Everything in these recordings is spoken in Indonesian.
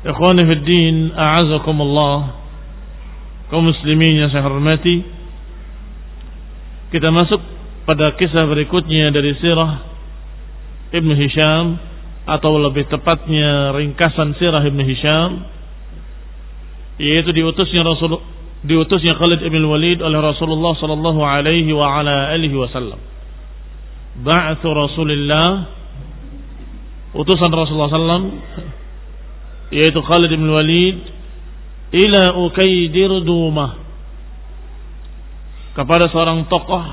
Ikhwani fi din, a'azakumullah. Kaum muslimin yang saya hormati. Kita masuk pada kisah berikutnya dari sirah Ibn Hisham atau lebih tepatnya ringkasan sirah Ibn Hisham yaitu diutusnya Rasul diutusnya Khalid ibn Walid oleh Rasulullah sallallahu alaihi wa ala alihi wasallam. Ba'athu Rasulillah utusan Rasulullah sallam yaitu Khalid bin Walid ila Ukaidir Dumah kepada seorang tokoh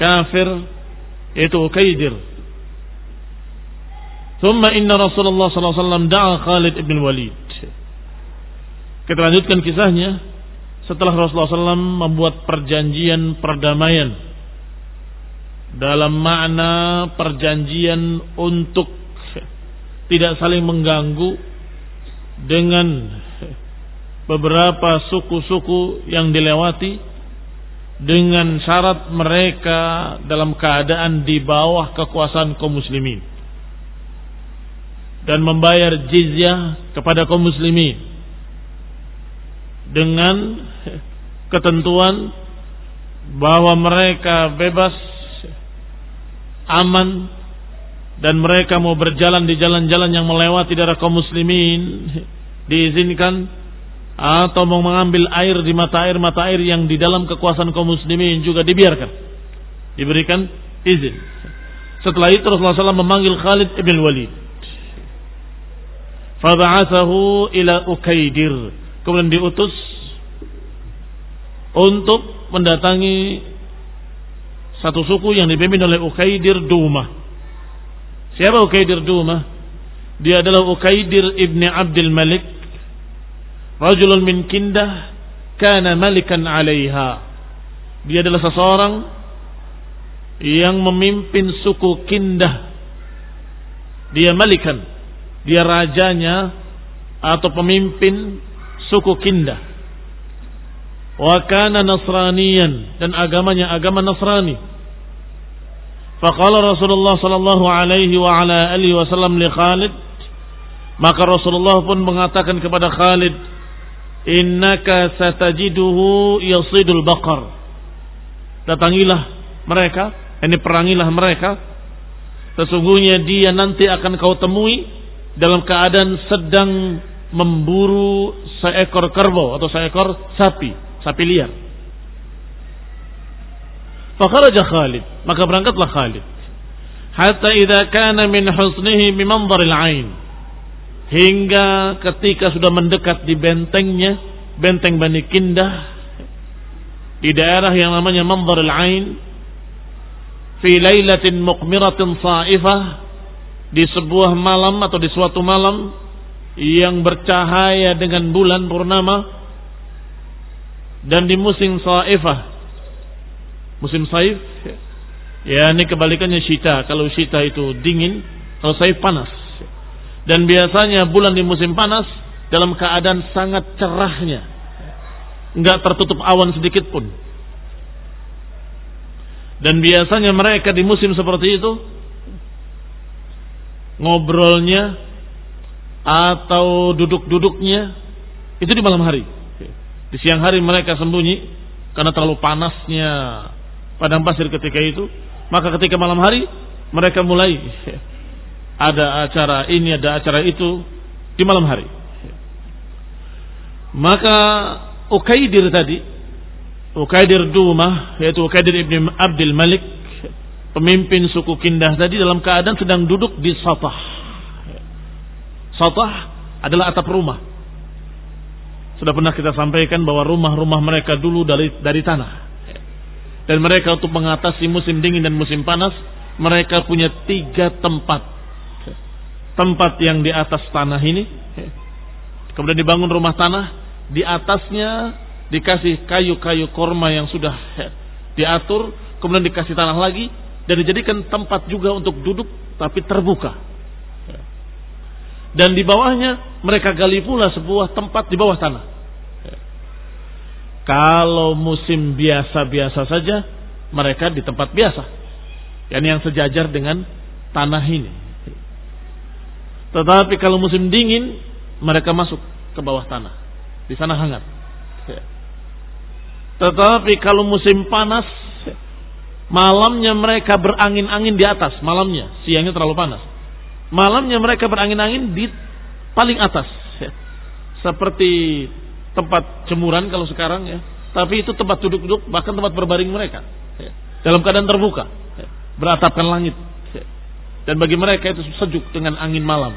kafir yaitu Ukaidir ثم إن رسول الله صلى الله عليه وسلم دعا Khalid bin Walid kita lanjutkan kisahnya setelah Rasulullah SAW membuat perjanjian perdamaian dalam makna perjanjian untuk tidak saling mengganggu dengan beberapa suku-suku yang dilewati dengan syarat mereka dalam keadaan di bawah kekuasaan kaum muslimin. Dan membayar jizyah kepada kaum muslimin. Dengan ketentuan bahwa mereka bebas aman dan mereka mau berjalan di jalan-jalan yang melewati daerah kaum muslimin diizinkan atau mau mengambil air di mata air mata air yang di dalam kekuasaan kaum muslimin juga dibiarkan. Diberikan izin. Setelah itu Rasulullah SAW memanggil Khalid ibn Walid. Faba'athahu ila Ukaidir kemudian diutus untuk mendatangi satu suku yang dipimpin oleh Ukaidir Dumah Siapa Ukaidir Duma? Dia adalah Ukaidir ibni Abdul Malik. Rajulun min Kindah. Kana malikan alaiha. Dia adalah seseorang yang memimpin suku Kindah. Dia malikan. Dia rajanya atau pemimpin suku Kindah. Wa kana Nasraniyan dan agamanya agama Nasrani. Faqala Rasulullah sallallahu alaihi ala alihi wasallam li Khalid. Maka Rasulullah pun mengatakan kepada Khalid innaka satajiduhu yasidul baqar. Datangilah mereka ini perangilah mereka. Sesungguhnya dia nanti akan kau temui dalam keadaan sedang memburu seekor kerbau atau seekor sapi sapi liar Fakharaja Khalid maka berangkatlah Khalid. Hatta idza kana min husnihi bimanzaril ain hingga ketika sudah mendekat di bentengnya benteng Bani Kindah di daerah yang namanya Manzaril Ain fi lailatin muqmiratin sa'ifah di sebuah malam atau di suatu malam yang bercahaya dengan bulan purnama dan di musim sa'ifah musim saif ya ini kebalikannya syita kalau syita itu dingin kalau saif panas dan biasanya bulan di musim panas dalam keadaan sangat cerahnya. Enggak tertutup awan sedikit pun. Dan biasanya mereka di musim seperti itu ngobrolnya atau duduk-duduknya itu di malam hari. Di siang hari mereka sembunyi karena terlalu panasnya padang pasir ketika itu. Maka ketika malam hari mereka mulai ada acara ini, ada acara itu di malam hari. Maka Ukaidir tadi, Ukaidir Dumah, yaitu Ukaidir ibn Abdul Malik, pemimpin suku Kindah tadi dalam keadaan sedang duduk di satah. Satah adalah atap rumah. Sudah pernah kita sampaikan bahwa rumah-rumah mereka dulu dari dari tanah. Dan mereka untuk mengatasi musim dingin dan musim panas, mereka punya tiga tempat. Tempat yang di atas tanah ini. Kemudian dibangun rumah tanah. Di atasnya dikasih kayu-kayu korma yang sudah diatur. Kemudian dikasih tanah lagi. Dan dijadikan tempat juga untuk duduk tapi terbuka. Dan di bawahnya mereka gali pula sebuah tempat di bawah tanah kalau musim biasa-biasa saja mereka di tempat biasa yang sejajar dengan tanah ini tetapi kalau musim dingin, mereka masuk ke bawah tanah. Di sana hangat. Tetapi kalau musim panas, malamnya mereka berangin-angin di atas. Malamnya, siangnya terlalu panas. Malamnya mereka berangin-angin di paling atas. Seperti tempat jemuran kalau sekarang ya. Tapi itu tempat duduk-duduk, bahkan tempat berbaring mereka. Ya. Dalam keadaan terbuka. Beratapkan langit. Dan bagi mereka itu sejuk dengan angin malam.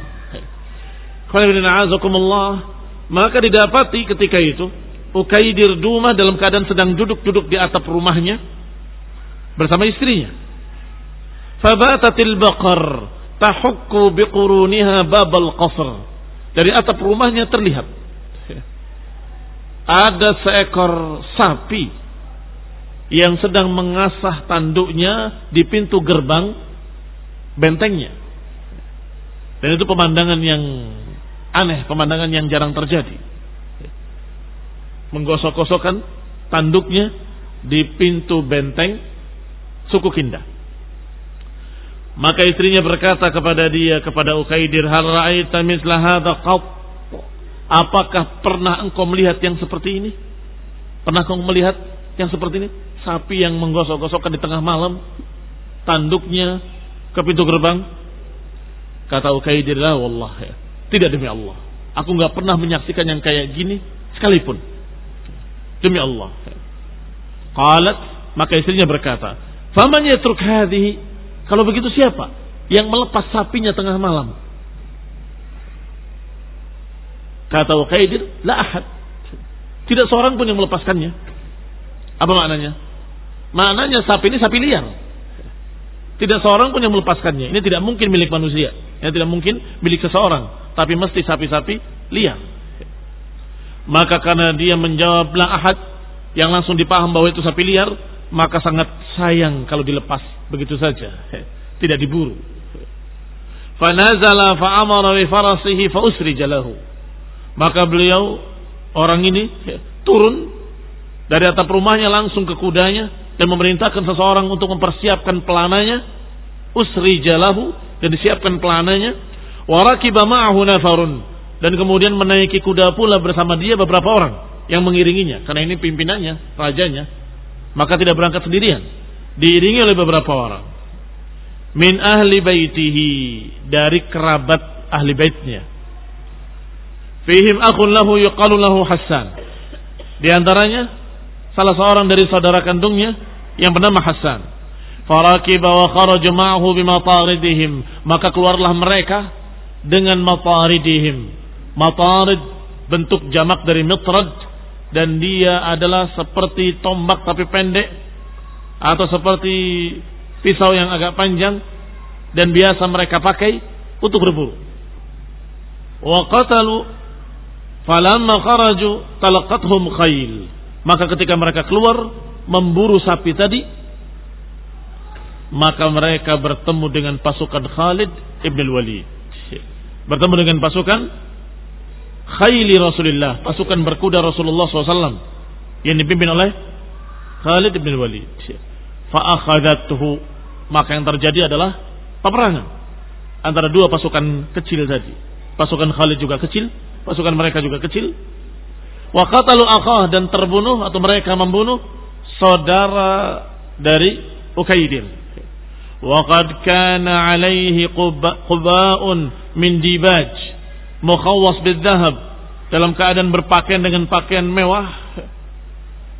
Maka didapati ketika itu Ukaidir Duma dalam keadaan sedang duduk-duduk di atap rumahnya bersama istrinya. Fabatatil baqar tahukku biquruniha babal qasr. Dari atap rumahnya terlihat ada seekor sapi yang sedang mengasah tanduknya di pintu gerbang bentengnya. Dan itu pemandangan yang aneh, pemandangan yang jarang terjadi. Menggosok-gosokkan tanduknya di pintu benteng suku Kinda. Maka istrinya berkata kepada dia, kepada Ukaidir, Hal ra'aita misla Apakah pernah engkau melihat yang seperti ini? Pernah engkau melihat yang seperti ini? Sapi yang menggosok-gosokkan di tengah malam, tanduknya ke pintu gerbang? Kata Ukaidir, la wallah ya. Tidak demi Allah. Aku nggak pernah menyaksikan yang kayak gini sekalipun. Demi Allah. Qalat, maka istrinya berkata, "Faman yatruk hadhihi?" Kalau begitu siapa yang melepas sapinya tengah malam? Kata Ukaidir, "La ahad." Tidak seorang pun yang melepaskannya. Apa maknanya? Maknanya sapi ini sapi liar. Tidak seorang pun yang melepaskannya. Ini tidak mungkin milik manusia. Ini tidak mungkin milik seseorang. Tapi mesti sapi-sapi liar. Maka karena dia menjawab la ahad yang langsung dipaham bahwa itu sapi liar, maka sangat sayang kalau dilepas begitu saja. Tidak diburu. Fanazala fa'amara bi farasihi fa. Maka beliau orang ini turun dari atap rumahnya langsung ke kudanya dan memerintahkan seseorang untuk mempersiapkan pelananya usri jalahu dan disiapkan pelananya warakiba ma'ahu nafarun dan kemudian menaiki kuda pula bersama dia beberapa orang yang mengiringinya karena ini pimpinannya, rajanya. Maka tidak berangkat sendirian, diiringi oleh beberapa orang. Min ahli baitihi dari kerabat ahli baitnya. Fihim akhun lahu yuqalu lahu Hassan. Di antaranya salah seorang dari saudara kandungnya yang bernama Hassan. Farakiba wa kharaju ma'ahu bimataridihim. Maka keluarlah mereka dengan mataridihim. Matarid bentuk jamak dari mitrad dan dia adalah seperti tombak tapi pendek atau seperti pisau yang agak panjang dan biasa mereka pakai untuk berburu. Wa falamma kharaju talaqathum khayl. Maka ketika mereka keluar memburu sapi tadi maka mereka bertemu dengan pasukan Khalid ibn Walid. Bertemu dengan pasukan khayli Rasulullah, pasukan berkuda Rasulullah SAW yang dipimpin oleh Khalid bin Walid. Fa'akhadatuhu maka yang terjadi adalah peperangan antara dua pasukan kecil tadi. Pasukan Khalid juga kecil, pasukan mereka juga kecil. Wa qatalu akhah dan terbunuh atau mereka membunuh saudara dari Ukaidir. Wa qad kana alaihi quba'un min dibaj mukhawwas bidzahab dalam keadaan berpakaian dengan pakaian mewah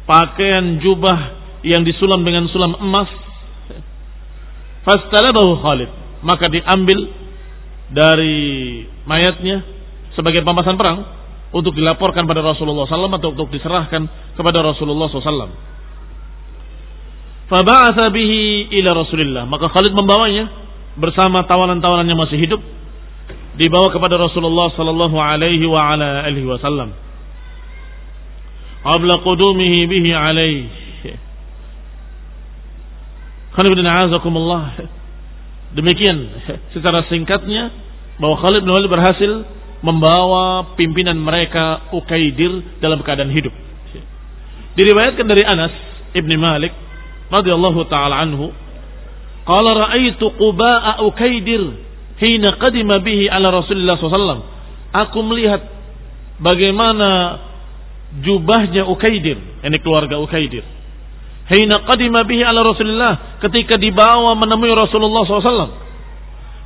pakaian jubah yang disulam dengan sulam emas fastalabahu Khalid maka diambil dari mayatnya sebagai pampasan perang untuk dilaporkan pada Rasulullah SAW atau untuk diserahkan kepada Rasulullah SAW. Faba'atha bihi ila Rasulillah. Maka Khalid membawanya bersama tawanan-tawanan yang masih hidup dibawa kepada Rasulullah sallallahu alaihi wa ala alihi wasallam. Qabla qudumihi bihi alaihi. Khalid bin Azakumullah. Demikian secara singkatnya bahwa Khalid bin Walid berhasil membawa pimpinan mereka Ukaidir dalam keadaan hidup. Diriwayatkan dari Anas ibni Malik radhiyallahu taala anhu, qala ra'aitu Quba'a Ukaidir hina qadima bihi ala Rasulullah SAW. Aku melihat bagaimana jubahnya Ukaidir, ini keluarga Ukaidir. Hina qadima bihi ala Rasulullah ketika dibawa menemui Rasulullah SAW.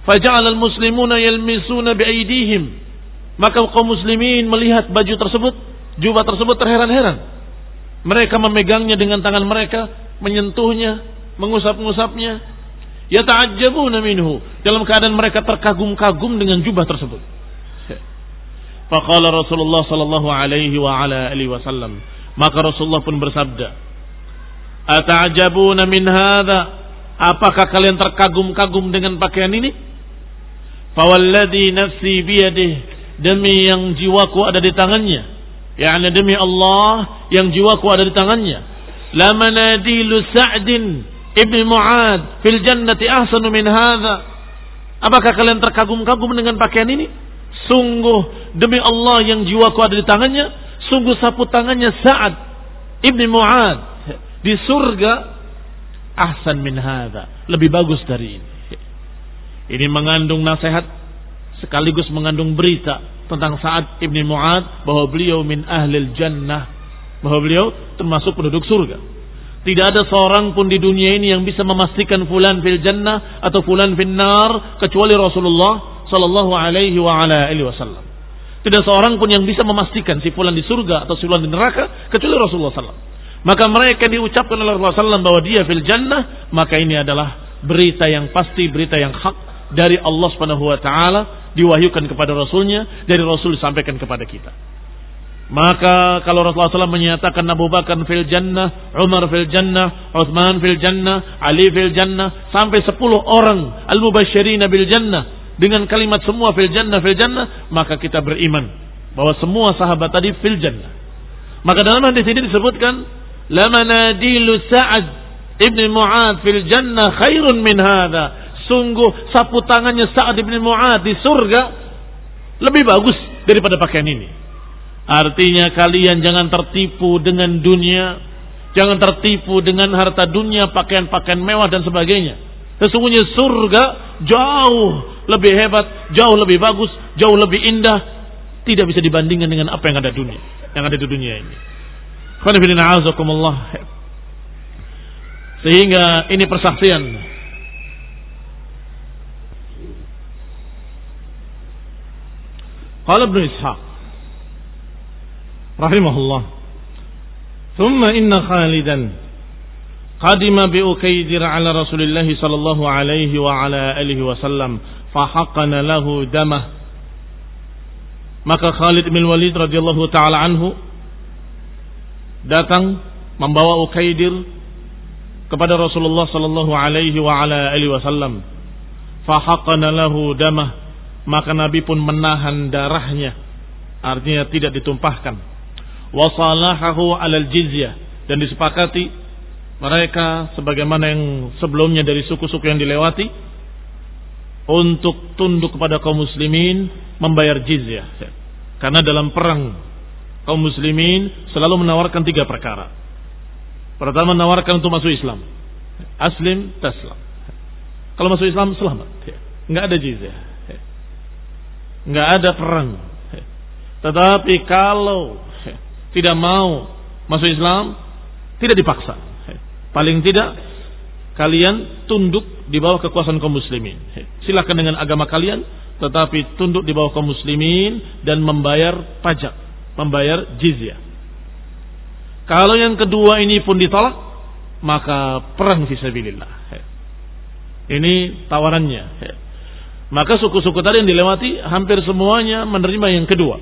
Faja'al al-muslimuna yalmisuna biaidihim. Maka kaum muslimin melihat baju tersebut, jubah tersebut terheran-heran. Mereka memegangnya dengan tangan mereka, menyentuhnya, mengusap-ngusapnya, Yata'ajjabuna minhu. Dalam keadaan mereka terkagum-kagum dengan jubah tersebut. Faqala Rasulullah sallallahu alaihi wa ala alihi wasallam. Maka Rasulullah pun bersabda, "Ata'ajabuna min hadha? Apakah kalian terkagum-kagum dengan pakaian ini? Fawalladhi nafsi biyadih, demi yang jiwaku ada di tangannya. Yani demi Allah yang jiwaku ada di tangannya. La manadilu Sa'din Ibni Mu'ad fil jannati ahsanu min hadha. Apakah kalian terkagum-kagum dengan pakaian ini? Sungguh demi Allah yang jiwaku ada di tangannya, sungguh sapu tangannya Sa'ad Ibni Mu'ad di surga ahsan min hadha, lebih bagus dari ini. Ini mengandung nasihat sekaligus mengandung berita tentang Sa'ad Ibni Mu'ad bahwa beliau min ahlil jannah, bahwa beliau termasuk penduduk surga. Tidak ada seorang pun di dunia ini yang bisa memastikan fulan fil jannah atau fulan fil nar kecuali Rasulullah sallallahu alaihi wa ala wasallam. Tidak seorang pun yang bisa memastikan si fulan di surga atau si fulan di neraka kecuali Rasulullah sallallahu Maka mereka diucapkan oleh Rasulullah sallallahu bahwa dia fil jannah, maka ini adalah berita yang pasti, berita yang hak dari Allah Subhanahu wa taala diwahyukan kepada rasulnya, dari rasul disampaikan kepada kita. Maka kalau Rasulullah SAW menyatakan Abu Bakar fil jannah, Umar fil jannah, Uthman fil jannah, Ali fil jannah, sampai 10 orang al-mubasyirin bil jannah dengan kalimat semua fil jannah fil jannah, maka kita beriman bahwa semua sahabat tadi fil jannah. Maka dalam hadis ini disebutkan la manadilu Sa'ad ibn Mu'ad fil jannah khairun min hadha. Sungguh sapu tangannya Sa'ad ibn Mu'ad di surga lebih bagus daripada pakaian ini. Artinya kalian jangan tertipu dengan dunia, jangan tertipu dengan harta dunia, pakaian-pakaian mewah dan sebagainya. Sesungguhnya surga jauh lebih hebat, jauh lebih bagus, jauh lebih indah tidak bisa dibandingkan dengan apa yang ada dunia, yang ada di dunia ini. Sehingga ini persaksian Qala Ibnu Ishaq rahimahullah. Thumma inna Khalidan qadima bi Ukaydir ala Rasulillah alaihi wa ala wasallam fahaqqana lahu. Maka Khalid bin Walid radhiyallahu taala anhu datang membawa Ukaidir kepada Rasulullah sallallahu alaihi wa ala alihi wasallam. Fahaqqana lahu damah maka Nabi pun menahan darahnya. Artinya tidak ditumpahkan. Wasalahahu alal jizyah. Dan disepakati mereka sebagaimana yang sebelumnya dari suku-suku yang dilewati untuk tunduk kepada kaum muslimin membayar jizyah. Karena dalam perang kaum muslimin selalu menawarkan tiga perkara. Pertama menawarkan untuk masuk Islam. Aslim taslam kalau masuk Islam selamat. Nggak ada jizyah nggak ada perang. Tetapi kalau tidak mau masuk Islam, tidak dipaksa. Paling tidak kalian tunduk di bawah kekuasaan kaum muslimin. Silakan dengan agama kalian, tetapi tunduk di bawah kaum muslimin dan membayar pajak, membayar jizyah. Kalau yang kedua ini pun ditolak, maka perang fisabilillah. Ini tawarannya. Maka suku-suku tadi yang dilewati hampir semuanya menerima yang kedua.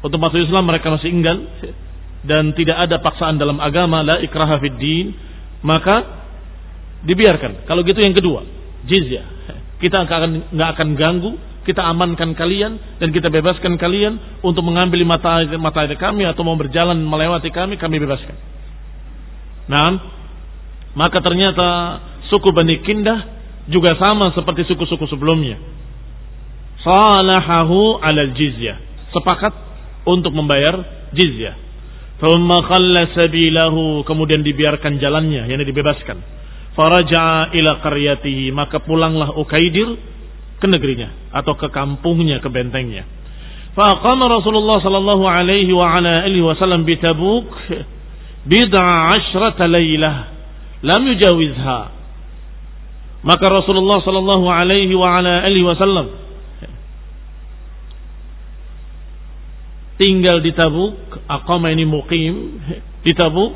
Untuk masuk Islam mereka masih enggan dan tidak ada paksaan dalam agama la ikraha din, maka dibiarkan. Kalau gitu yang kedua, jizyah. Kita akan nggak akan ganggu, kita amankan kalian dan kita bebaskan kalian untuk mengambil mata mata air kami atau mau berjalan melewati kami, kami bebaskan. Nah, maka ternyata suku Bani Kindah juga sama seperti suku-suku sebelumnya. Salahahu alal jizyah. Sepakat untuk membayar jizyah. Thumma khalla sabilahu. Kemudian dibiarkan jalannya. Yang dibebaskan. Faraja'a ila qaryatihi. Maka pulanglah Ukaidir ke negerinya. Atau ke kampungnya, ke bentengnya. Faqama Rasulullah sallallahu alaihi wa ala alihi wasallam bi Tabuk bid'a asyrata laylah lam yujawizha maka Rasulullah sallallahu alaihi wa ala alihi wasallam tinggal di Tabuk, aqama ini muqim di Tabuk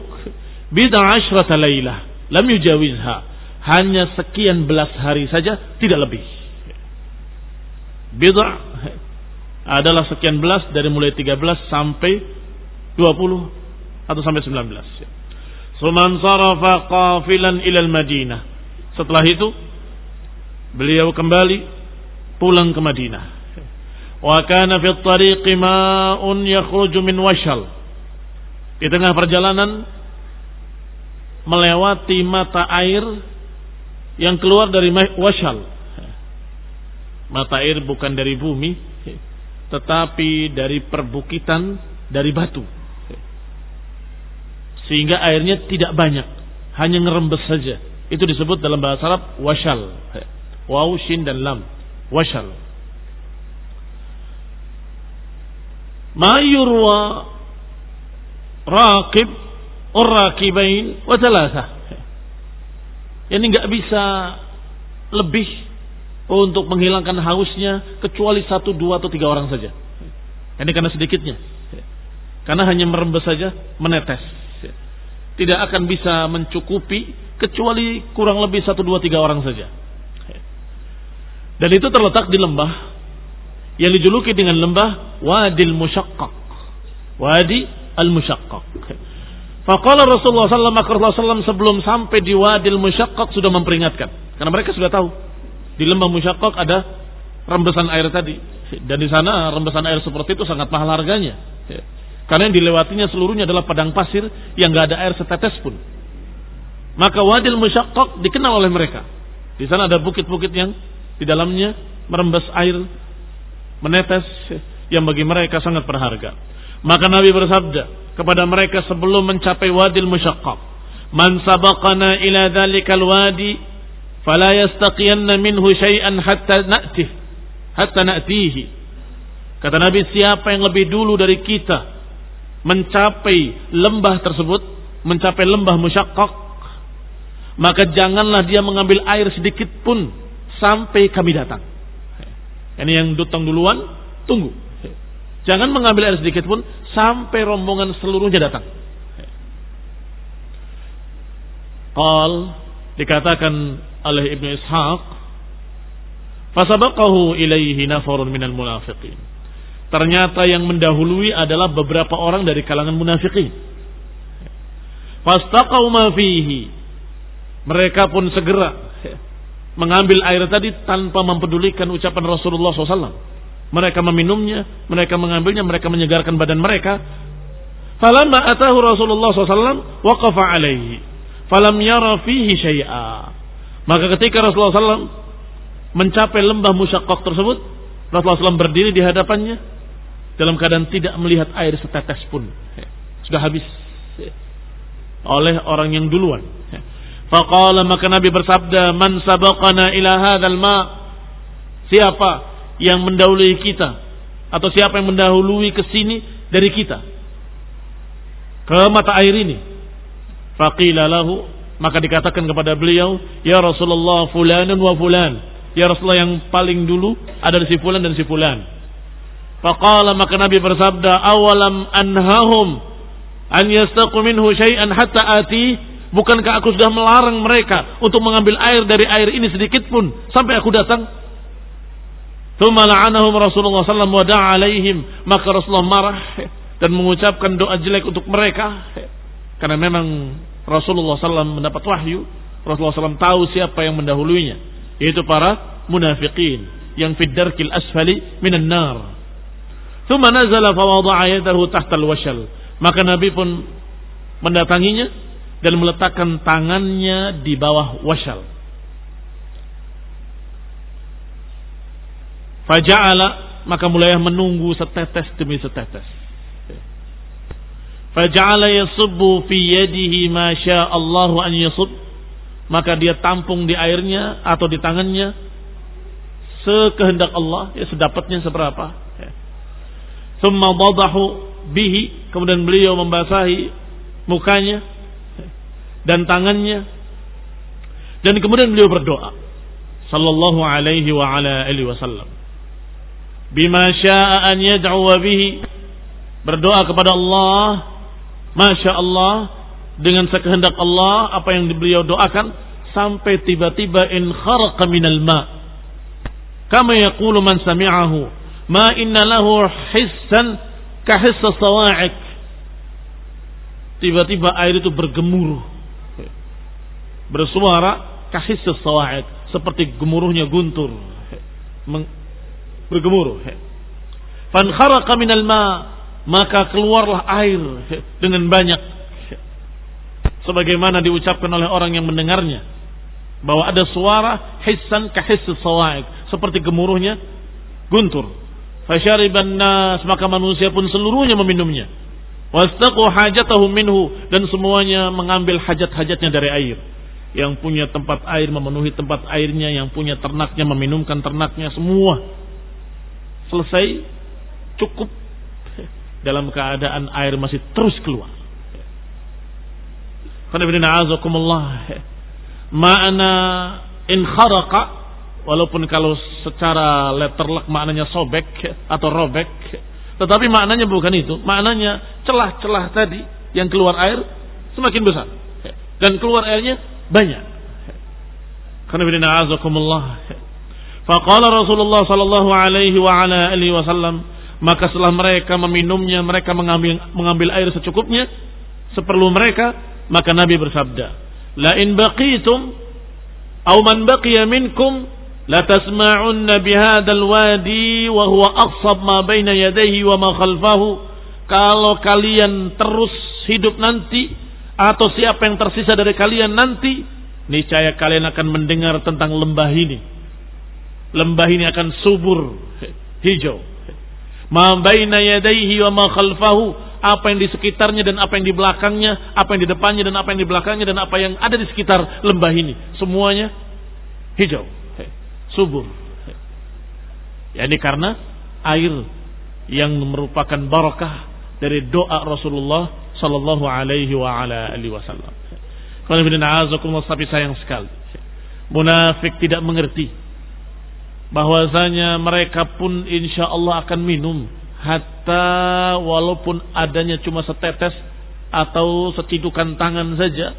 bid'a asyrata lailah, lam yujawizha. Hanya sekian belas hari saja, tidak lebih. Bid'a adalah sekian belas dari mulai 13 sampai 20 atau sampai 19. Suman sarafa qafilan ilal Madinah setelah itu beliau kembali pulang ke Madinah. Wa kana fi tariqi ma'un yakhruju min washal. Di tengah perjalanan melewati mata air yang keluar dari washal. Mata air bukan dari bumi, tetapi dari perbukitan dari batu. Sehingga airnya tidak banyak, hanya ngerembes saja itu disebut dalam bahasa Arab washal. Waw, shin dan lam. Washal. Ma yurwa raqib urakibain wa. Ini nggak bisa lebih untuk menghilangkan hausnya kecuali satu, dua atau tiga orang saja. Ini karena sedikitnya. Karena hanya merembes saja, menetes. Tidak akan bisa mencukupi kecuali kurang lebih satu dua tiga orang saja. Dan itu terletak di lembah yang dijuluki dengan lembah Wadil Musyaqqaq. Wadi Al-Musyaqqaq. Faqala Rasulullah sallallahu alaihi wasallam sebelum sampai di Wadil Musyaqqaq sudah memperingatkan. Karena mereka sudah tahu di lembah Musyaqqaq ada rembesan air tadi. Dan di sana rembesan air seperti itu sangat mahal harganya. Karena yang dilewatinya seluruhnya adalah padang pasir yang nggak ada air setetes pun. Maka Wadil Musyaqqaq dikenal oleh mereka. Di sana ada bukit-bukit yang di dalamnya merembes air menetes yang bagi mereka sangat berharga. Maka Nabi bersabda kepada mereka sebelum mencapai Wadil Musyaqqaq, "Man sabaqana ila dzalikal wadi fala yastaqiyanna minhu syai'an hatta na'tih hatta na'tihi." Kata Nabi, siapa yang lebih dulu dari kita mencapai lembah tersebut, mencapai lembah musyakkak, maka janganlah dia mengambil air sedikit pun sampai kami datang. Ini yang datang duluan, tunggu. Jangan mengambil air sedikit pun sampai rombongan seluruhnya datang. Qal dikatakan oleh Ibnu Ishaq, fasabaqahu ilaihi nafarun minal munafiqin. Ternyata yang mendahului adalah beberapa orang dari kalangan munafikin. Fastaqau ma fihi. Mereka pun segera mengambil air tadi tanpa mempedulikan ucapan Rasulullah SAW. Mereka meminumnya, mereka mengambilnya, mereka menyegarkan badan mereka. Falamma atahu Rasulullah SAW, waqafa alaihi. Falam yara fihi syai'a. Maka ketika Rasulullah SAW mencapai lembah musyakkok tersebut, Rasulullah SAW berdiri di hadapannya, dalam keadaan tidak melihat air setetes pun. Sudah habis oleh orang yang duluan. Faqala maka Nabi bersabda, "Man sabaqana ila hadzal ma?" Siapa yang mendahului kita atau siapa yang mendahului ke sini dari kita ke mata air ini? Faqila lahu maka dikatakan kepada beliau, "Ya Rasulullah fulanun wa fulan." Ya Rasulullah yang paling dulu ada si fulan dan si fulan. Faqala maka Nabi bersabda, "Awalam anhahum an yastaqu minhu syai'an hatta ati?" Bukankah aku sudah melarang mereka untuk mengambil air dari air ini sedikit pun sampai aku datang? Thumma la'anahum Rasulullah sallallahu wa alaihim. Maka Rasulullah marah dan mengucapkan doa jelek untuk mereka. Karena memang Rasulullah SAW mendapat wahyu. Rasulullah SAW tahu siapa yang mendahulunya. Yaitu para munafikin. Yang fiddarkil asfali minan nar. Thumma nazala fawada'a yadahu tahtal washal. Maka Nabi pun mendatanginya dan meletakkan tangannya di bawah washal. Faja'ala maka mulai menunggu setetes demi setetes. Faja'ala yasubbu fi yadihi ma Allahu an yasub. Maka dia tampung di airnya atau di tangannya sekehendak Allah, ya sedapatnya seberapa. Thumma dadahu bihi. Kemudian beliau membasahi mukanya dan tangannya. Dan kemudian beliau berdoa. Sallallahu alaihi wa ala alihi wasallam. Bima sya'a an yad'u bihi. Berdoa kepada Allah. Masya Allah. Dengan sekehendak Allah. Apa yang beliau doakan. Sampai tiba-tiba in kharaqa minal ma' kama yaqulu man sami'ahu ma inna lahu hissan sawa'ik. Tiba-tiba air itu bergemuruh. Bersuara kahissa sawa'ik. Seperti gemuruhnya guntur. Bergemuruh. Fan kharaqa minal ma. Maka keluarlah air dengan banyak. Sebagaimana diucapkan oleh orang yang mendengarnya. Bahwa ada suara hissan kahissa sawa'ik. Seperti gemuruhnya guntur Fasyariban nas manusia pun seluruhnya meminumnya. Wastaqu hajatahum minhu dan semuanya mengambil hajat-hajatnya dari air. Yang punya tempat air memenuhi tempat airnya, yang punya ternaknya meminumkan ternaknya semua. Selesai cukup dalam keadaan air masih terus keluar. Ma'ana in kharaqa Walaupun kalau secara letterlek maknanya sobek atau robek. Tetapi maknanya bukan itu. Maknanya celah-celah tadi yang keluar air semakin besar. Dan keluar airnya banyak. Karena bina azakumullah. Faqala Rasulullah sallallahu alaihi wa ala alihi wasallam maka setelah mereka meminumnya mereka mengambil mengambil air secukupnya seperlu mereka maka Nabi bersabda la in baqitum aw man baqiya minkum la tasma'unna bihadzal wadi wa huwa aqsab ma baina yadayhi wa ma khalfahu kalau kalian terus hidup nanti atau siapa yang tersisa dari kalian nanti niscaya kalian akan mendengar tentang lembah ini. Lembah ini akan subur hijau. Ma baina yadayhi wa ma khalfahu apa yang di sekitarnya dan apa yang di belakangnya apa yang di depannya dan apa yang di belakangnya dan apa yang ada di sekitar lembah ini. Semuanya hijau subur. Ya ini karena air yang merupakan barakah dari doa Rasulullah sallallahu alaihi wa ala alihi wasallam. Kalau tapi sayang sekali. Munafik tidak mengerti bahwasanya mereka pun insya Allah akan minum hatta walaupun adanya cuma setetes atau secidukan tangan saja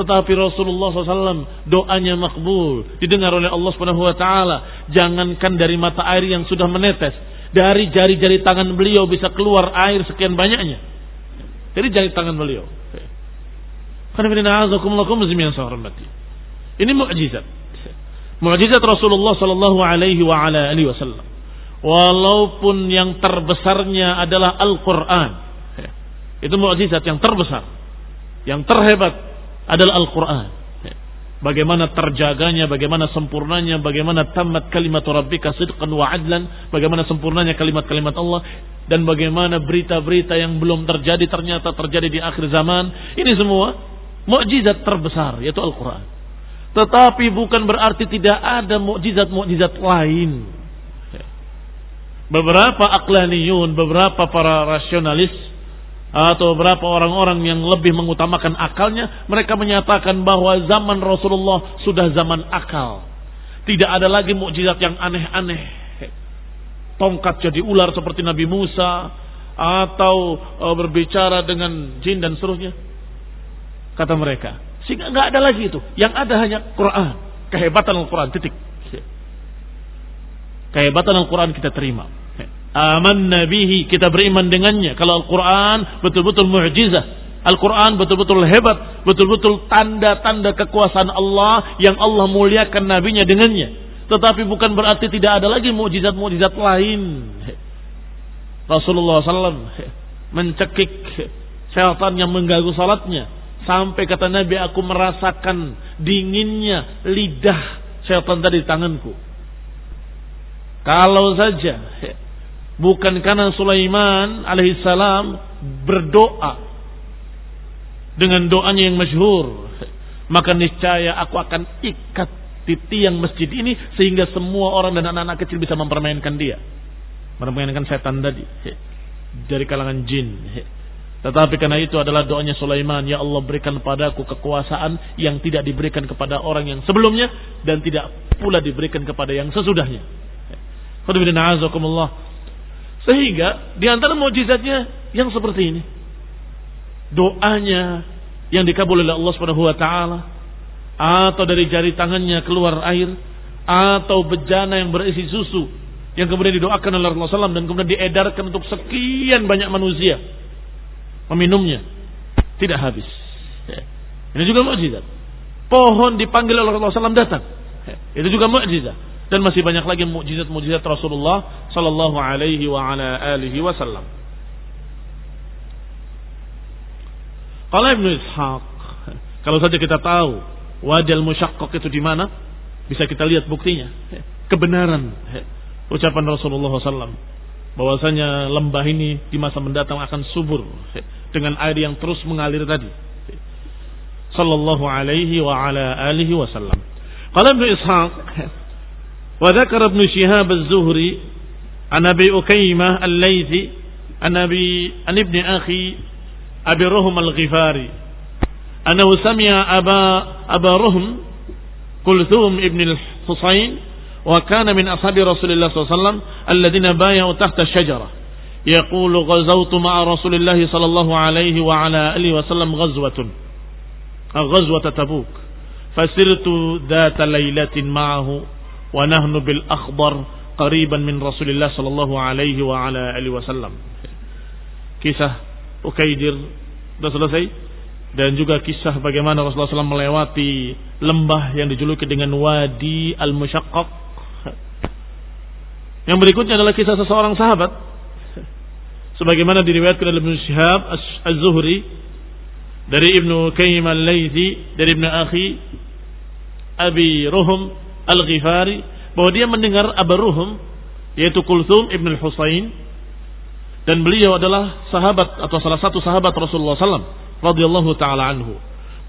tetapi Rasulullah SAW doanya makbul didengar oleh Allah Subhanahu Wa Taala. Jangankan dari mata air yang sudah menetes dari jari-jari tangan beliau bisa keluar air sekian banyaknya. Dari jari tangan beliau. Ini mukjizat. Mukjizat Rasulullah Sallallahu Alaihi Wasallam. Walaupun yang terbesarnya adalah Al-Quran. Itu mukjizat yang terbesar. Yang terhebat adalah Al-Quran. Bagaimana terjaganya, bagaimana sempurnanya, bagaimana tamat kalimat Rabbika sidqan wa adlan, bagaimana sempurnanya kalimat-kalimat Allah, dan bagaimana berita-berita yang belum terjadi ternyata terjadi di akhir zaman. Ini semua mukjizat terbesar, yaitu Al-Quran. Tetapi bukan berarti tidak ada mukjizat-mukjizat lain beberapa aklaniyun, beberapa para rasionalis atau beberapa orang-orang yang lebih mengutamakan akalnya, mereka menyatakan bahwa zaman Rasulullah sudah zaman akal. Tidak ada lagi mukjizat yang aneh-aneh. Tongkat jadi ular seperti Nabi Musa atau e, berbicara dengan jin dan seterusnya. Kata mereka. Sehingga nggak ada lagi itu. Yang ada hanya Quran. Kehebatan Al-Quran. Titik. Kehebatan Al-Quran kita terima aman nabihi kita beriman dengannya. Kalau Al-Quran betul-betul mu'jizah. Al-Quran betul-betul hebat. Betul-betul tanda-tanda kekuasaan Allah yang Allah muliakan nabinya dengannya. Tetapi bukan berarti tidak ada lagi mukjizat-mukjizat lain. Rasulullah SAW mencekik syaitan yang mengganggu salatnya. Sampai kata Nabi aku merasakan dinginnya lidah syaitan tadi di tanganku. Kalau saja bukan karena Sulaiman alaihissalam berdoa dengan doanya yang masyhur. Maka niscaya aku akan ikat di tiang masjid ini sehingga semua orang dan anak-anak kecil bisa mempermainkan dia. Mempermainkan setan tadi. Dari kalangan jin. Tetapi karena itu adalah doanya Sulaiman ya Allah berikan padaku kekuasaan yang tidak diberikan kepada orang yang sebelumnya dan tidak pula diberikan kepada yang sesudahnya sehingga di antara mukjizatnya yang seperti ini. Doanya yang dikabul oleh Allah Subhanahu wa taala atau dari jari tangannya keluar air atau bejana yang berisi susu yang kemudian didoakan oleh Rasulullah SAW dan kemudian diedarkan untuk sekian banyak manusia meminumnya tidak habis. Ini juga mukjizat. Pohon dipanggil oleh Rasulullah SAW datang. Itu juga mukjizat dan masih banyak lagi mukjizat-mukjizat Rasulullah sallallahu alaihi wa ala alihi wasallam. Kalau Ibnu Ishaq, kalau saja kita tahu wajal musyaqqaq itu di mana, bisa kita lihat buktinya. Kebenaran ucapan Rasulullah SAW bahwasanya lembah ini di masa mendatang akan subur dengan air yang terus mengalir tadi. Sallallahu alaihi wa ala alihi wasallam. Kalau Ibnu Ishaq وذكر ابن شهاب الزهري عن أبي أكيمة الليثي عن, أبي عن ابن أخي أبي رهم الغفاري أنه سمع أبا, أبا رهم كلثوم ابن الحصين وكان من أصحاب رسول الله صلى الله عليه وسلم الذين بايعوا تحت الشجرة. يقول غزوت مع رسول الله صلى الله عليه وعلى آله وسلم غزوة غزوة تبوك فسرت ذات ليلة معه. Wa nahnu bil akhbar qariban min Rasulillah sallallahu alaihi wa ala alihi wasallam. Kisah Ukaidir sudah selesai dan juga kisah bagaimana Rasulullah SAW melewati lembah yang dijuluki dengan Wadi Al-Musyaqqaq. Yang berikutnya adalah kisah seseorang sahabat sebagaimana diriwayatkan oleh Ibnu Syihab Az-Zuhri dari Ibnu Qayyim Al-Laitsi dari Ibnu Akhi Abi Ruhum Al-Ghifari bahwa dia mendengar Abu Ruhum yaitu Kulthum Ibn Al-Husain dan beliau adalah sahabat atau salah satu sahabat Rasulullah SAW radhiyallahu taala anhu.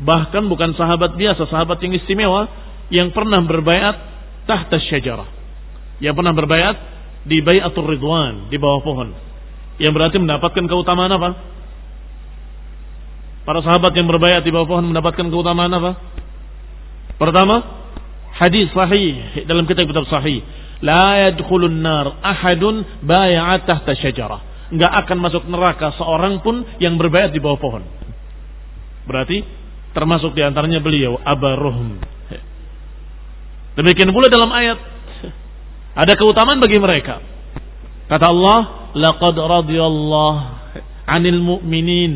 Bahkan bukan sahabat biasa, sahabat yang istimewa yang pernah berbayat tahta syajarah. Yang pernah berbayat di Bayatul Ridwan di bawah pohon. Yang berarti mendapatkan keutamaan apa? Para sahabat yang berbayat di bawah pohon mendapatkan keutamaan apa? Pertama, hadis sahih dalam kitab-kitab sahih. La yadkhulun nar ahadun bay'at tahta syajarah. Enggak akan masuk neraka seorang pun yang berbayat di bawah pohon. Berarti termasuk di antaranya beliau Abaruhum. Demikian pula dalam ayat ada keutamaan bagi mereka. Kata Allah, laqad radiyallahu 'anil mu'minin.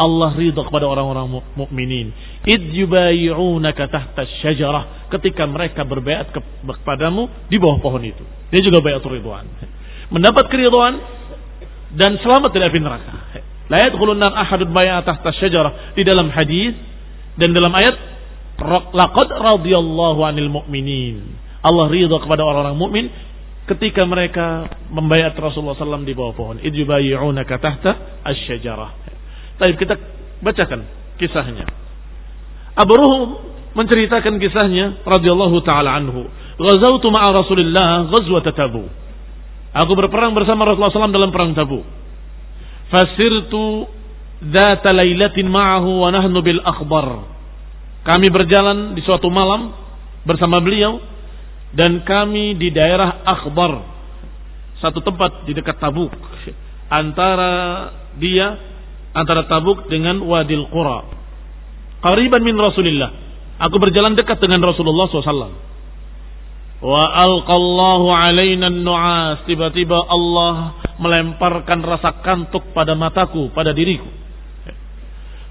Allah ridha kepada orang-orang mukminin. Id yubayi'unaka tahta syajarah. Ketika mereka berbayat kepadamu di bawah pohon itu. Dia juga bayat ridwan. Mendapat keridhaan dan selamat dari api neraka. La yadkhulun nar ahadun bayat tahta syajarah. Di dalam hadis dan dalam ayat laqad radiyallahu 'anil mu'minin. Allah ridha kepada orang-orang mukmin ketika mereka membayar Rasulullah SAW di bawah pohon. Idjubayi'unaka tahta asy-syajarah. Tapi kita bacakan kisahnya. Abu Ruhum menceritakan kisahnya radhiyallahu taala anhu. Ghazawtu ma'a Rasulillah ghazwat Tabu. Aku berperang bersama Rasulullah SAW dalam perang Tabu. Fasirtu dzata lailatin ma'ahu wa nahnu bil akhbar. Kami berjalan di suatu malam bersama beliau dan kami di daerah Akhbar satu tempat di dekat Tabuk antara dia antara Tabuk dengan Wadil Qura. Qariban min Rasulillah. Aku berjalan dekat dengan Rasulullah SAW wa alqallahu alaina nu'as. Tiba-tiba Allah melemparkan rasa kantuk pada mataku pada diriku.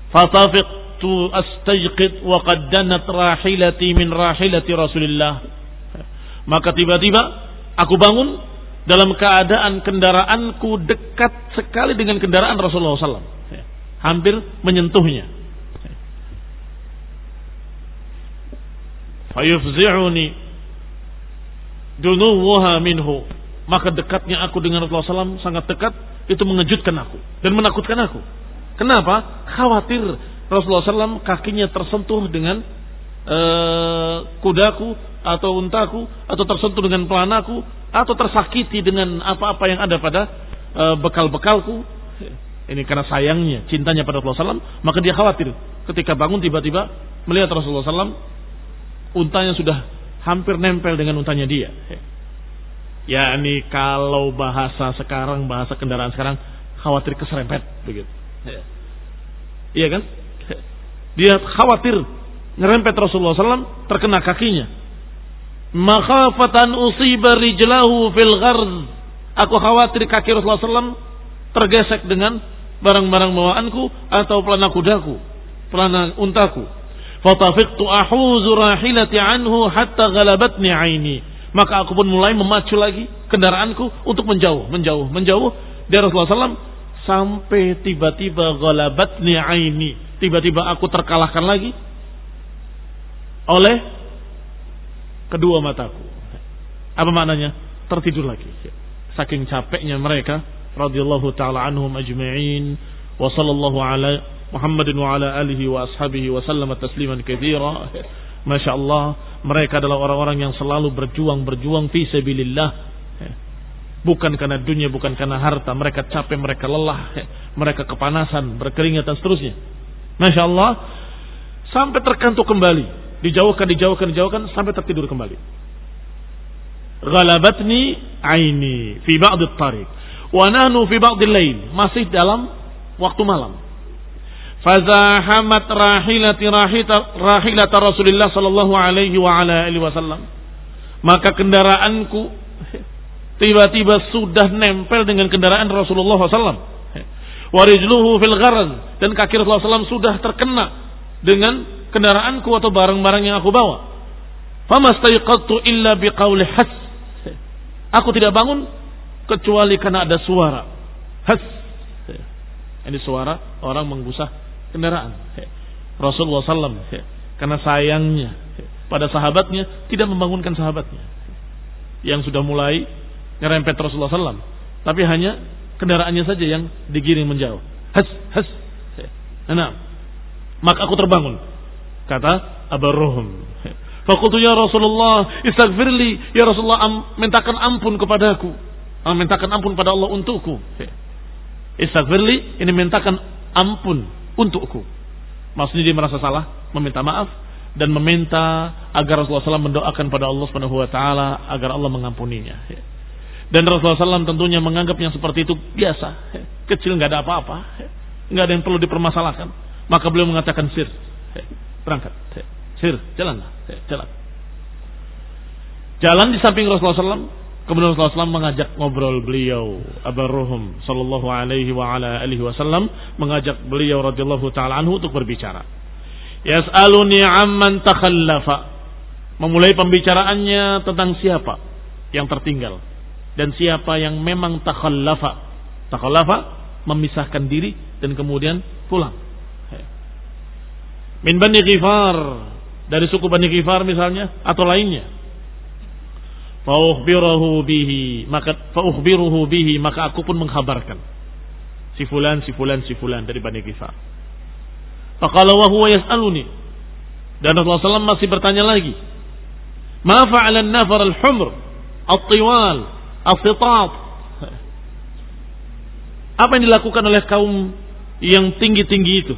Fatafiqtu astajqid wa qaddanat rahilati min rahilati Rasulillah. Maka tiba-tiba aku bangun dalam keadaan kendaraanku dekat sekali dengan kendaraan Rasulullah SAW. Hampir menyentuhnya. Fayufzi'uni dunuwuha minhu. Maka dekatnya aku dengan Rasulullah SAW sangat dekat. Itu mengejutkan aku. Dan menakutkan aku. Kenapa? Khawatir Rasulullah SAW kakinya tersentuh dengan uh, kudaku atau untaku atau tersentuh dengan pelanaku atau tersakiti dengan apa-apa yang ada pada e, bekal-bekalku ini karena sayangnya cintanya pada Rasulullah SAW maka dia khawatir ketika bangun tiba-tiba melihat Rasulullah SAW untanya sudah hampir nempel dengan untanya dia. Ya ini kalau bahasa sekarang bahasa kendaraan sekarang khawatir keserempet begitu. Iya kan? Dia khawatir ngerempet Rasulullah SAW terkena kakinya. Makhafatan usiba rijlahu fil gharz. Aku khawatir kaki Rasulullah SAW tergesek dengan barang-barang bawaanku atau pelana kudaku, pelana untaku. Fatafiqtu ahuzu rahilati anhu hatta galabatni aini. Maka aku pun mulai memacu lagi kendaraanku untuk menjauh, menjauh, menjauh dari Rasulullah SAW sampai tiba-tiba galabatni aini. Tiba-tiba aku terkalahkan lagi oleh kedua mataku. Apa maknanya? Tertidur lagi. Saking capeknya mereka radhiyallahu taala anhum ajma'in wa sallallahu ala Muhammadin wa ala alihi wa ashabihi wa sallama tasliman katsira. Masya Allah, mereka adalah orang-orang yang selalu berjuang-berjuang fi sabilillah. Bukan karena dunia, bukan karena harta. Mereka capek, mereka lelah, mereka kepanasan, berkeringat dan seterusnya. Masya Allah, sampai terkantuk kembali dijauhkan, dijauhkan, dijauhkan sampai tertidur kembali. Ghalabatni aini fi ba'd tariq wa nahnu fi ba'd lail masih dalam waktu malam. Fazahamat rahilati rahita rahilata Rasulullah sallallahu alaihi wa ala alihi wasallam. Maka kendaraanku tiba-tiba sudah nempel dengan kendaraan Rasulullah SAW. Warijluhu fil gharaz dan kaki Rasulullah SAW sudah terkena dengan kendaraanku atau barang-barang yang aku bawa. Famastaiqadtu illa biqauli has. Aku tidak bangun kecuali karena ada suara. Has. Ini suara orang menggusah kendaraan. Rasulullah SAW karena sayangnya pada sahabatnya tidak membangunkan sahabatnya yang sudah mulai nyerempet Rasulullah SAW. Tapi hanya kendaraannya saja yang digiring menjauh. Has, has. Nah, maka aku terbangun kata Abu. Fakultu ya Rasulullah, istighfirli ya Rasulullah, mintakan ampun kepadaku. Am, mintakan ampun pada Allah untukku. Istighfirli ini mintakan ampun untukku. Maksudnya dia merasa salah, meminta maaf dan meminta agar Rasulullah SAW mendoakan pada Allah Subhanahu wa taala agar Allah mengampuninya. Dan Rasulullah SAW tentunya menganggap yang seperti itu biasa, kecil nggak ada apa-apa, nggak ada yang perlu dipermasalahkan. Maka beliau mengatakan sir, berangkat, sir, jalanlah, jalan. Jalan di samping Rasulullah SAW, kemudian Rasulullah SAW mengajak ngobrol beliau, Abu Ruhum Sallallahu Alaihi wa ala alihi Wasallam mengajak beliau radhiyallahu taala anhu untuk berbicara. Yas'aluni amman takhallafa. Memulai pembicaraannya tentang siapa yang tertinggal dan siapa yang memang takhallafa. Takhallafa memisahkan diri dan kemudian pulang. Min Bani Ghifar dari suku Bani Ghifar misalnya atau lainnya. Faukhbirahu bihi maka faukhbiruhu bihi maka aku pun menghabarkan si fulan si fulan si fulan dari Bani Ghifar. Faqala wa huwa yas'aluni. Dan Rasulullah SAW masih bertanya lagi. Ma fa'ala an-nafar al-humr at-tiwal Al-Fitat. Apa yang dilakukan oleh kaum yang tinggi-tinggi itu?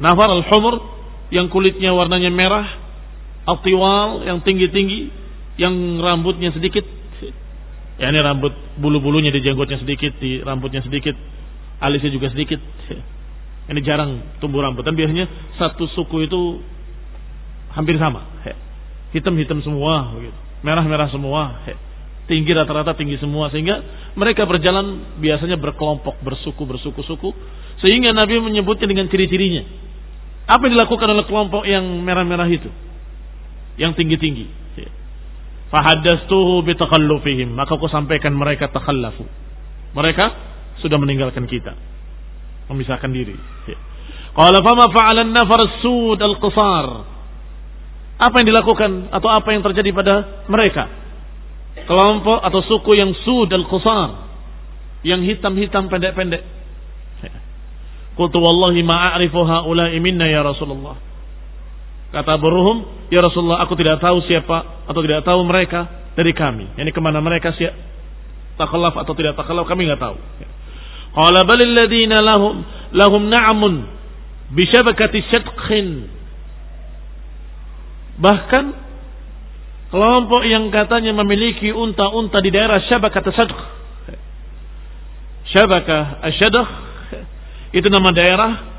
Nafar al-humur yang kulitnya warnanya merah, al-tiwal yang tinggi-tinggi, yang rambutnya sedikit. Ya ini rambut bulu-bulunya di jenggotnya sedikit, di rambutnya sedikit, alisnya juga sedikit. Ini jarang tumbuh rambut. Dan biasanya satu suku itu hampir sama. Hitam-hitam semua, merah-merah semua tinggi rata-rata tinggi semua sehingga mereka berjalan biasanya berkelompok bersuku bersuku-suku sehingga Nabi menyebutnya dengan ciri-cirinya apa yang dilakukan oleh kelompok yang merah-merah itu yang tinggi-tinggi fahadastuhu bitakallufihim maka aku sampaikan mereka takhallafu. Mereka sudah meninggalkan kita. Memisahkan diri. Qala fama fa'ala an-nafar sud al-qasar apa yang dilakukan atau apa yang terjadi pada mereka? Kelompok atau suku yang sud al qusar yang hitam-hitam pendek-pendek. Qultu wallahi ma a'rifu haula'i minna ya Rasulullah. Kata Burhum, ya Rasulullah aku tidak tahu siapa atau tidak tahu mereka dari kami. Yani ke mana mereka siap takallaf atau tidak takallaf kami nggak tahu. Qala bal alladziina lahum lahum na'amun bi syabakati syadqin. Bahkan Kelompok yang katanya memiliki unta-unta di daerah Syabakah Tasadq. Syabakah Asyadq itu nama daerah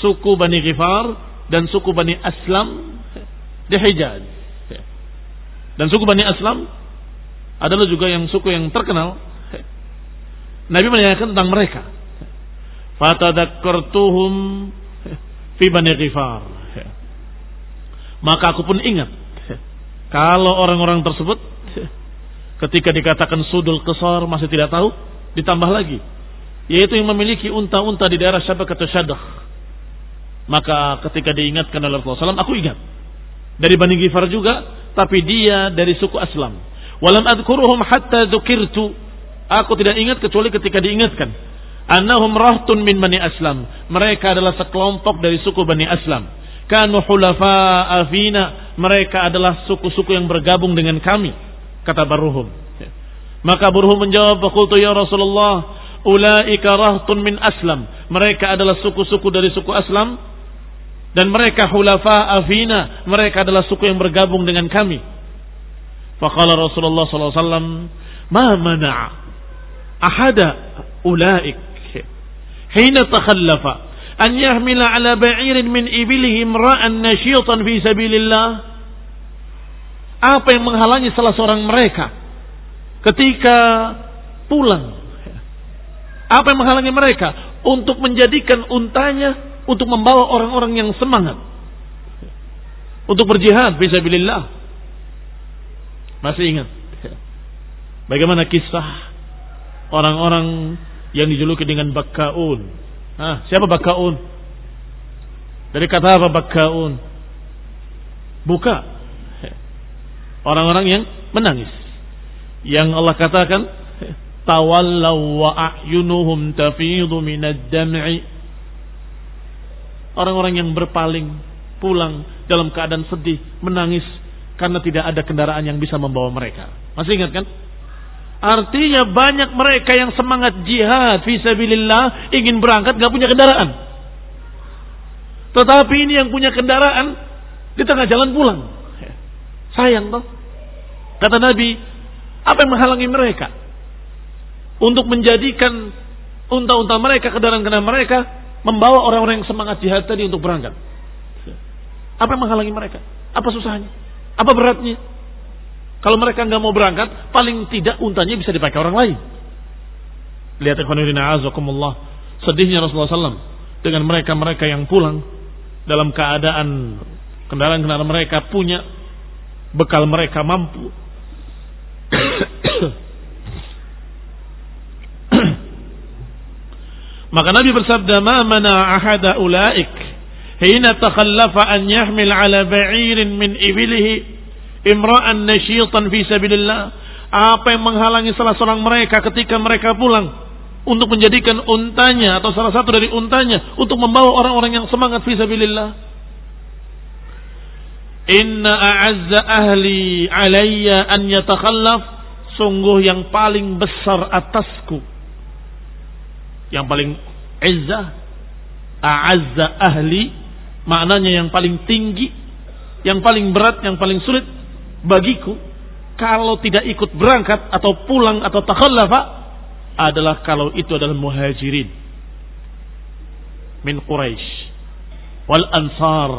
suku Bani Ghifar dan suku Bani Aslam di Hijaz. Dan suku Bani Aslam adalah juga yang suku yang terkenal. Nabi menanyakan tentang mereka. Fatadakkartuhum fi Bani Ghifar. Maka aku pun ingat kalau orang-orang tersebut ketika dikatakan sudul kesor masih tidak tahu, ditambah lagi. Yaitu yang memiliki unta-unta di daerah Syabak atau Syadah. Maka ketika diingatkan oleh Rasulullah SAW, aku ingat. Dari Bani Gifar juga, tapi dia dari suku Aslam. Walam adkuruhum hatta dzukirtu. Aku tidak ingat kecuali ketika diingatkan. Annahum rahtun min Bani Aslam. Mereka adalah sekelompok dari suku Bani Aslam kanu hulafa afina mereka adalah suku-suku yang bergabung dengan kami kata Baruhum maka Baruhum menjawab qultu ya Rasulullah ulaika rahtun min aslam mereka adalah suku-suku dari suku aslam dan mereka hulafa afina mereka adalah suku yang bergabung dengan kami. Faqala Rasulullah sallallahu alaihi wasallam ma mana'a ahada ulaik? Hina takhallafa an yahmila ala ba'irin min ibilihi imra'an nasyitan fi sabilillah? Apa yang menghalangi salah seorang mereka ketika pulang? Apa yang menghalangi mereka? Untuk menjadikan untanya untuk membawa orang-orang yang semangat untuk berjihad fisabilillah masih ingat bagaimana kisah orang-orang yang dijuluki dengan bakkaun Ah, siapa bakaun? Dari kata apa bakaun? Buka. Orang-orang yang menangis. Yang Allah katakan tawallaw wa a'yunuhum tafidu minad dam'i. Orang-orang yang berpaling pulang dalam keadaan sedih, menangis karena tidak ada kendaraan yang bisa membawa mereka. Masih ingat kan? Artinya banyak mereka yang semangat jihad fisabilillah ingin berangkat gak punya kendaraan. Tetapi ini yang punya kendaraan di tengah jalan pulang. Sayang toh. Kata Nabi, apa yang menghalangi mereka untuk menjadikan unta-unta mereka, kendaraan-kendaraan mereka membawa orang-orang yang semangat jihad tadi untuk berangkat? Apa yang menghalangi mereka? Apa susahnya? Apa beratnya? Kalau mereka nggak mau berangkat, paling tidak untanya bisa dipakai orang lain. Lihat ikhwanudina azakumullah. Sedihnya Rasulullah SAW dengan mereka-mereka yang pulang dalam keadaan kendaraan-kendaraan mereka punya bekal mereka mampu. Maka Nabi bersabda, "Ma mana ahada ulaik? Hina takhallafa an yahmil ala ba'irin min ibilihi imra'an nasyitan fi sabilillah. Apa yang menghalangi salah seorang mereka ketika mereka pulang untuk menjadikan untanya atau salah satu dari untanya untuk membawa orang-orang yang semangat fi sabilillah? Inna a'azza ahli alayya an yatakhallaf. Sungguh yang paling besar atasku yang paling izzah a'azza ahli maknanya yang paling tinggi yang paling berat yang paling sulit bagiku kalau tidak ikut berangkat atau pulang atau takhallafa adalah kalau itu adalah muhajirin. Min Quraisy wal ansar.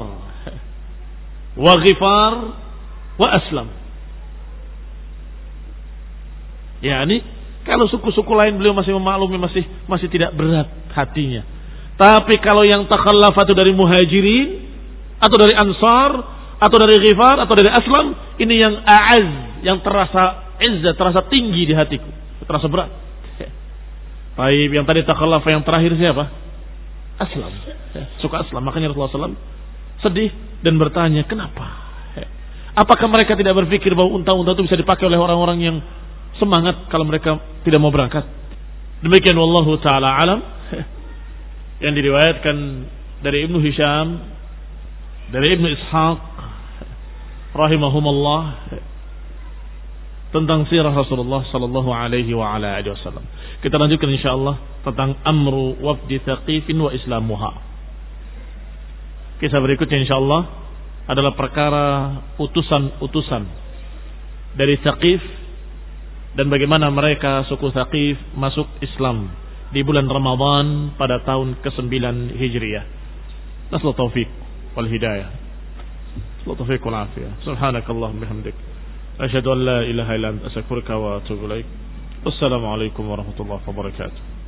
Wa ghifar. Wa aslam. Yakni kalau suku-suku lain beliau masih memaklumi masih masih tidak berat hatinya tapi kalau yang takhallafa itu dari muhajirin atau dari ansar atau dari ghifar atau dari aslam ini yang a'az yang terasa izzah terasa tinggi di hatiku terasa berat Baik, yang tadi takhallaf yang terakhir siapa? Aslam. Suka Aslam. Makanya Rasulullah SAW sedih dan bertanya, kenapa? Apakah mereka tidak berpikir bahwa unta-unta itu bisa dipakai oleh orang-orang yang semangat kalau mereka tidak mau berangkat? Demikian wallahu taala alam yang diriwayatkan dari Ibnu Hisham dari Ibnu Ishaq rahimahumullah tentang sirah Rasulullah sallallahu alaihi wa ala alihi wasallam. Kita lanjutkan insyaallah tentang amru wafdi Thaqifin wa islamuha. Kisah berikutnya insyaallah adalah perkara utusan-utusan dari Thaqif dan bagaimana mereka suku Thaqif masuk Islam di bulan Ramadhan pada tahun ke-9 Hijriah. Taufik wal hidayah. Taufik wal afiyah. Subhanakallahumma bihamdik. Asyhadu an la ilaha illa anta astaghfiruka wa atubu ilaik. Wassalamualaikum warahmatullahi wabarakatuh.